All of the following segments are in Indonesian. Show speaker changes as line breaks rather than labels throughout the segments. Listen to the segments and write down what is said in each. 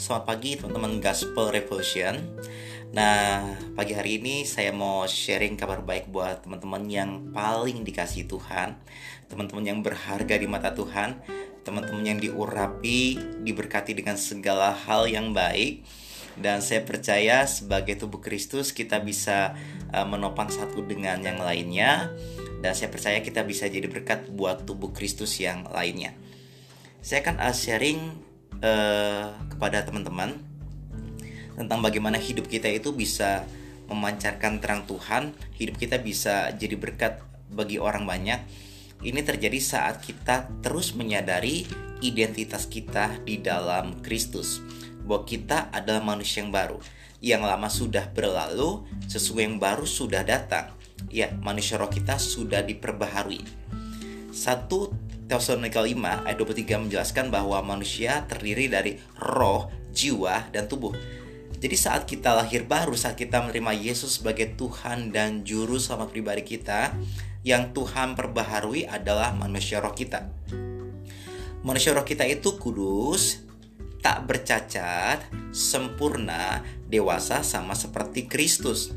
selamat pagi teman-teman Gospel Revolution. Nah, pagi hari ini saya mau sharing kabar baik buat teman-teman yang paling dikasih Tuhan, teman-teman yang berharga di mata Tuhan, teman-teman yang diurapi, diberkati dengan segala hal yang baik. Dan saya percaya sebagai tubuh Kristus kita bisa uh, menopang satu dengan yang lainnya dan saya percaya kita bisa jadi berkat buat tubuh Kristus yang lainnya. Saya akan uh, sharing uh, kepada teman-teman tentang bagaimana hidup kita itu bisa memancarkan terang Tuhan, hidup kita bisa jadi berkat bagi orang banyak. Ini terjadi saat kita terus menyadari identitas kita di dalam Kristus, bahwa kita adalah manusia yang baru. Yang lama sudah berlalu, sesuatu yang baru sudah datang. Ya, manusia roh kita sudah diperbaharui. Satu Tesalonika 5 ayat 23 menjelaskan bahwa manusia terdiri dari roh, jiwa, dan tubuh. Jadi saat kita lahir baru, saat kita menerima Yesus sebagai Tuhan dan Juru Selamat pribadi kita, yang Tuhan perbaharui adalah manusia roh kita. Manusia roh kita itu kudus, tak bercacat, sempurna, dewasa sama seperti Kristus.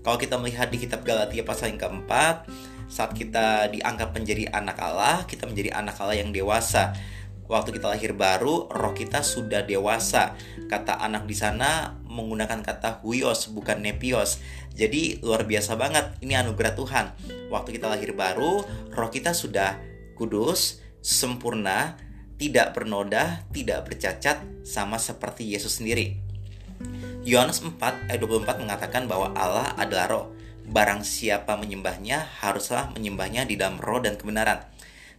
Kalau kita melihat di kitab Galatia pasal yang keempat, saat kita dianggap menjadi anak Allah, kita menjadi anak Allah yang dewasa. Waktu kita lahir baru, roh kita sudah dewasa. Kata anak di sana menggunakan kata huios bukan nepios. Jadi luar biasa banget. Ini anugerah Tuhan. Waktu kita lahir baru, roh kita sudah kudus, sempurna, tidak bernoda, tidak bercacat, sama seperti Yesus sendiri. Yohanes 4 ayat 24 mengatakan bahwa Allah adalah roh barang siapa menyembahnya haruslah menyembahnya di dalam roh dan kebenaran.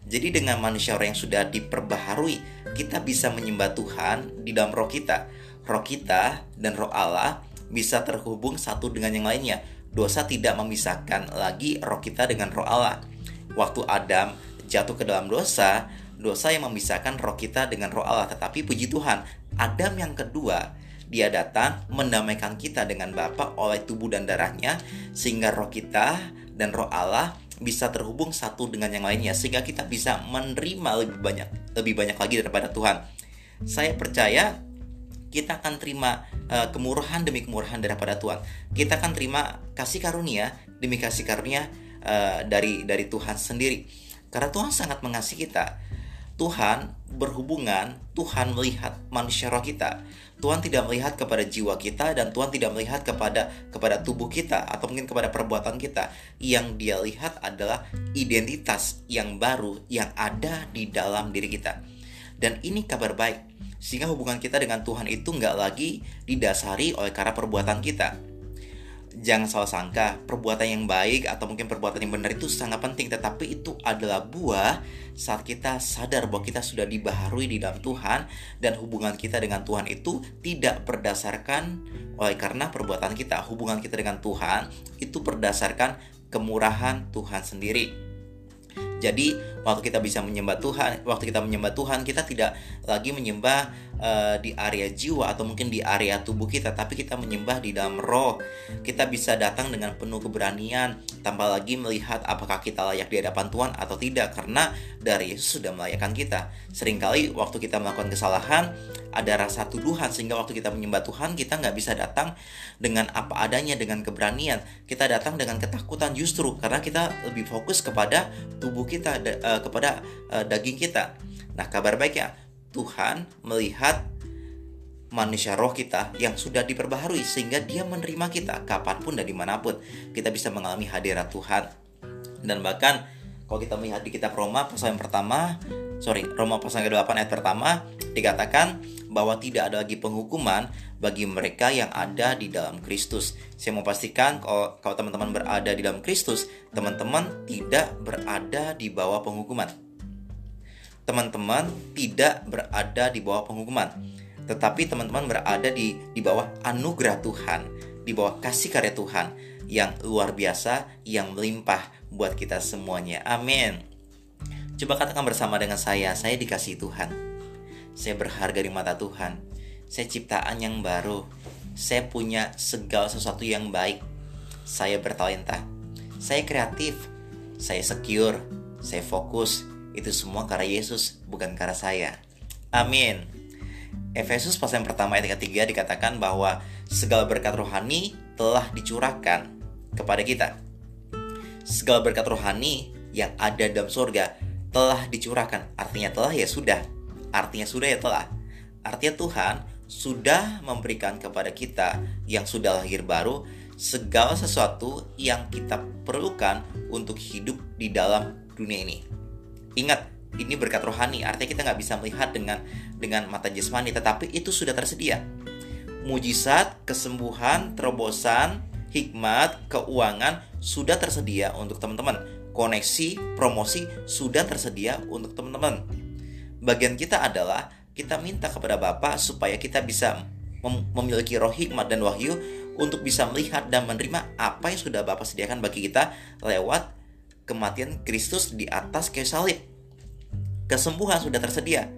Jadi dengan manusia orang yang sudah diperbaharui, kita bisa menyembah Tuhan di dalam roh kita. Roh kita dan roh Allah bisa terhubung satu dengan yang lainnya. Dosa tidak memisahkan lagi roh kita dengan roh Allah. Waktu Adam jatuh ke dalam dosa, dosa yang memisahkan roh kita dengan roh Allah. Tetapi puji Tuhan, Adam yang kedua dia datang mendamaikan kita dengan Bapa oleh tubuh dan darahnya sehingga roh kita dan roh Allah bisa terhubung satu dengan yang lainnya sehingga kita bisa menerima lebih banyak lebih banyak lagi daripada Tuhan. Saya percaya kita akan terima uh, kemurahan demi kemurahan daripada Tuhan. Kita akan terima kasih karunia demi kasih karunia uh, dari dari Tuhan sendiri. Karena Tuhan sangat mengasihi kita. Tuhan berhubungan, Tuhan melihat manusia roh kita. Tuhan tidak melihat kepada jiwa kita dan Tuhan tidak melihat kepada kepada tubuh kita atau mungkin kepada perbuatan kita. Yang dia lihat adalah identitas yang baru yang ada di dalam diri kita. Dan ini kabar baik. Sehingga hubungan kita dengan Tuhan itu nggak lagi didasari oleh karena perbuatan kita jangan salah sangka perbuatan yang baik atau mungkin perbuatan yang benar itu sangat penting. Tetapi itu adalah buah saat kita sadar bahwa kita sudah dibaharui di dalam Tuhan dan hubungan kita dengan Tuhan itu tidak berdasarkan oleh karena perbuatan kita hubungan kita dengan Tuhan itu berdasarkan kemurahan Tuhan sendiri. Jadi waktu kita bisa menyembah Tuhan, waktu kita menyembah Tuhan, kita tidak lagi menyembah uh, di area jiwa atau mungkin di area tubuh kita, tapi kita menyembah di dalam roh. Kita bisa datang dengan penuh keberanian tanpa lagi melihat apakah kita layak di hadapan Tuhan atau tidak karena dari Yesus sudah melayakkan kita. Seringkali waktu kita melakukan kesalahan, ada rasa tuduhan sehingga waktu kita menyembah Tuhan kita nggak bisa datang dengan apa adanya dengan keberanian kita datang dengan ketakutan justru karena kita lebih fokus kepada tubuh kita uh, kepada uh, daging kita nah kabar baiknya Tuhan melihat manusia roh kita yang sudah diperbaharui sehingga dia menerima kita kapan pun dan di mana pun kita bisa mengalami hadirat Tuhan dan bahkan kalau kita melihat di kitab Roma pasal yang pertama sorry Roma pasal ke-8 ayat pertama dikatakan bahwa tidak ada lagi penghukuman bagi mereka yang ada di dalam Kristus. Saya mau pastikan kalau, kalau teman-teman berada di dalam Kristus, teman-teman tidak berada di bawah penghukuman. Teman-teman tidak berada di bawah penghukuman, tetapi teman-teman berada di di bawah anugerah Tuhan, di bawah kasih karya Tuhan yang luar biasa, yang melimpah buat kita semuanya. Amin. Coba katakan bersama dengan saya, saya dikasih Tuhan. Saya berharga di mata Tuhan. Saya ciptaan yang baru. Saya punya segala sesuatu yang baik. Saya bertalenta. Saya kreatif. Saya secure. Saya fokus. Itu semua karena Yesus, bukan karena saya. Amin. Efesus pasal yang pertama ayat ketiga dikatakan bahwa segala berkat rohani telah dicurahkan kepada kita. Segala berkat rohani yang ada dalam surga telah dicurahkan. Artinya telah ya sudah. Artinya sudah ya telah. Artinya Tuhan sudah memberikan kepada kita yang sudah lahir baru segala sesuatu yang kita perlukan untuk hidup di dalam dunia ini. Ingat, ini berkat rohani, artinya kita nggak bisa melihat dengan dengan mata jasmani, tetapi itu sudah tersedia. Mujizat, kesembuhan, terobosan, hikmat, keuangan sudah tersedia untuk teman-teman. Koneksi, promosi sudah tersedia untuk teman-teman. Bagian kita adalah kita minta kepada Bapak supaya kita bisa mem memiliki roh hikmat dan wahyu untuk bisa melihat dan menerima apa yang sudah Bapak sediakan bagi kita lewat kematian Kristus di atas kayu salib. Kesembuhan sudah tersedia.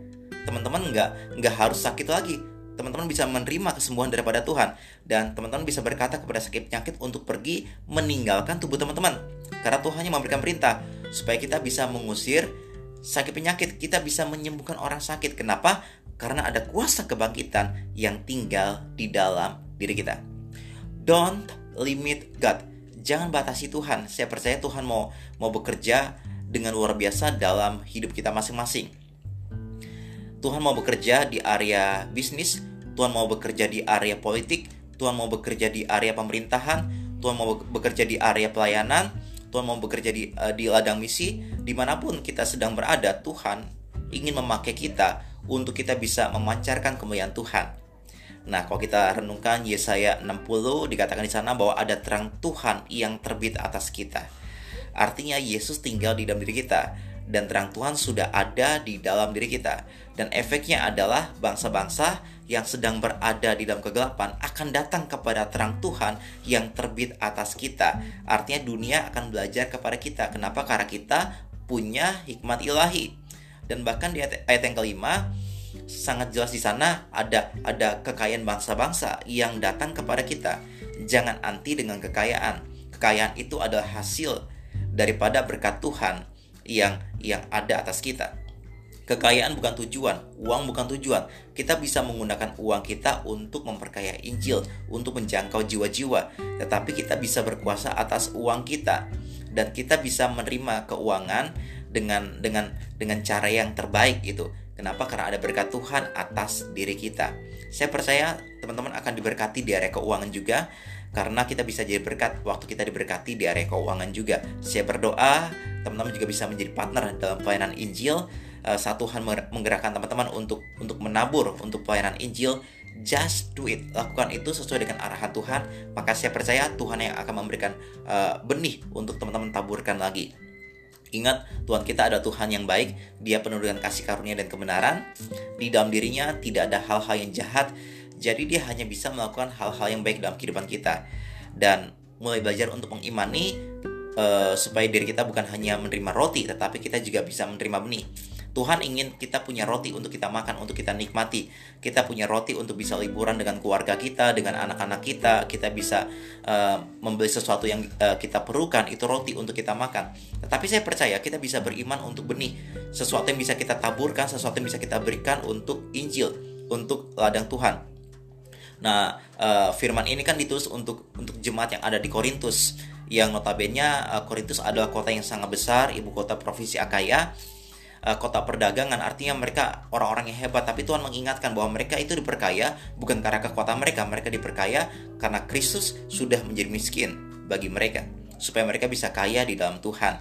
Teman-teman nggak nggak harus sakit lagi. Teman-teman bisa menerima kesembuhan daripada Tuhan. Dan teman-teman bisa berkata kepada sakit penyakit untuk pergi meninggalkan tubuh teman-teman. Karena Tuhan yang memberikan perintah supaya kita bisa mengusir sakit penyakit. Kita bisa menyembuhkan orang sakit. Kenapa? Karena ada kuasa kebangkitan yang tinggal di dalam diri kita. Don't limit God jangan batasi Tuhan. Saya percaya Tuhan mau mau bekerja dengan luar biasa dalam hidup kita masing-masing. Tuhan mau bekerja di area bisnis, Tuhan mau bekerja di area politik, Tuhan mau bekerja di area pemerintahan, Tuhan mau bekerja di area pelayanan, Tuhan mau bekerja di, uh, di ladang misi, di mana pun kita sedang berada, Tuhan ingin memakai kita untuk kita bisa memancarkan kemuliaan Tuhan. Nah, kalau kita renungkan Yesaya 60 dikatakan di sana bahwa ada terang Tuhan yang terbit atas kita. Artinya Yesus tinggal di dalam diri kita dan terang Tuhan sudah ada di dalam diri kita. Dan efeknya adalah bangsa-bangsa yang sedang berada di dalam kegelapan akan datang kepada terang Tuhan yang terbit atas kita. Artinya dunia akan belajar kepada kita. Kenapa? Karena kita punya hikmat ilahi. Dan bahkan di ayat, yang kelima sangat jelas di sana ada ada kekayaan bangsa-bangsa yang datang kepada kita. Jangan anti dengan kekayaan. Kekayaan itu adalah hasil daripada berkat Tuhan yang yang ada atas kita. Kekayaan bukan tujuan, uang bukan tujuan. Kita bisa menggunakan uang kita untuk memperkaya Injil, untuk menjangkau jiwa-jiwa. Tetapi kita bisa berkuasa atas uang kita dan kita bisa menerima keuangan dengan dengan dengan cara yang terbaik itu. Kenapa? Karena ada berkat Tuhan atas diri kita. Saya percaya teman-teman akan diberkati di area keuangan juga karena kita bisa jadi berkat waktu kita diberkati di area keuangan juga. Saya berdoa teman-teman juga bisa menjadi partner dalam pelayanan Injil. Uh, saat Tuhan menggerakkan teman-teman untuk untuk menabur untuk pelayanan Injil, just do it. Lakukan itu sesuai dengan arahan Tuhan, maka saya percaya Tuhan yang akan memberikan uh, benih untuk teman-teman taburkan lagi. Ingat, Tuhan kita ada Tuhan yang baik, Dia penuh dengan kasih karunia dan kebenaran. Di dalam dirinya tidak ada hal-hal yang jahat, jadi dia hanya bisa melakukan hal-hal yang baik dalam kehidupan kita dan mulai belajar untuk mengimani uh, supaya diri kita bukan hanya menerima roti tetapi kita juga bisa menerima benih. Tuhan ingin kita punya roti untuk kita makan, untuk kita nikmati. Kita punya roti untuk bisa liburan dengan keluarga kita, dengan anak-anak kita. Kita bisa uh, membeli sesuatu yang uh, kita perlukan, itu roti untuk kita makan. Tetapi saya percaya kita bisa beriman untuk benih, sesuatu yang bisa kita taburkan, sesuatu yang bisa kita berikan untuk Injil, untuk ladang Tuhan. Nah, uh, firman ini kan ditulis untuk untuk jemaat yang ada di Korintus yang notabene Korintus adalah kota yang sangat besar, ibu kota provinsi Akaya, uh, kota perdagangan. Artinya mereka orang-orang yang hebat, tapi Tuhan mengingatkan bahwa mereka itu diperkaya bukan karena kekuatan mereka, mereka diperkaya karena Kristus sudah menjadi miskin bagi mereka supaya mereka bisa kaya di dalam Tuhan.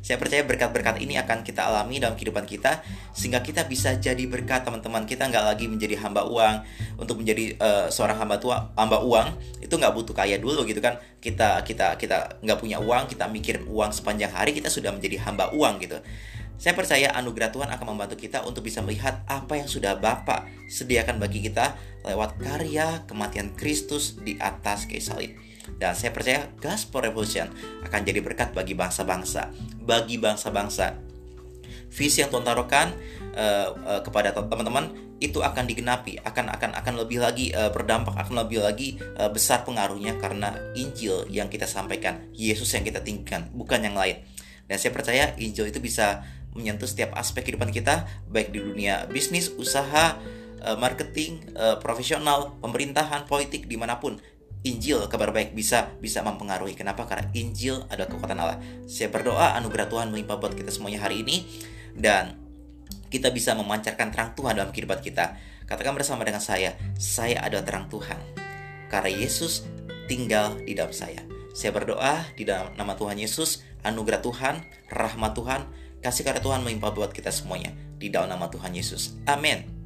Saya percaya berkat-berkat ini akan kita alami dalam kehidupan kita sehingga kita bisa jadi berkat teman-teman. Kita nggak lagi menjadi hamba uang untuk menjadi uh, seorang hamba tua, hamba uang itu nggak butuh kaya dulu gitu kan. Kita kita kita nggak punya uang, kita mikir uang sepanjang hari kita sudah menjadi hamba uang gitu. Saya percaya anugerah Tuhan akan membantu kita untuk bisa melihat apa yang sudah Bapak sediakan bagi kita lewat karya kematian Kristus di atas kayu salib. Dan saya percaya Gospel Revolution akan jadi berkat bagi bangsa-bangsa, bagi bangsa-bangsa. Visi yang Tuhan taruhkan uh, uh, kepada teman-teman itu akan digenapi, akan akan akan lebih lagi uh, berdampak, akan lebih lagi uh, besar pengaruhnya karena Injil yang kita sampaikan, Yesus yang kita tinggikan, bukan yang lain. Dan saya percaya Injil itu bisa menyentuh setiap aspek kehidupan kita, baik di dunia bisnis, usaha, uh, marketing, uh, profesional, pemerintahan, politik di mana pun Injil kabar baik bisa bisa mempengaruhi. Kenapa? Karena Injil adalah kekuatan Allah. Saya berdoa anugerah Tuhan melimpah buat kita semuanya hari ini dan kita bisa memancarkan terang Tuhan dalam kehidupan kita. Katakan bersama dengan saya, saya adalah terang Tuhan. Karena Yesus tinggal di dalam saya. Saya berdoa di dalam nama Tuhan Yesus, anugerah Tuhan, rahmat Tuhan, kasih karunia Tuhan melimpah buat kita semuanya di dalam nama Tuhan Yesus. Amin.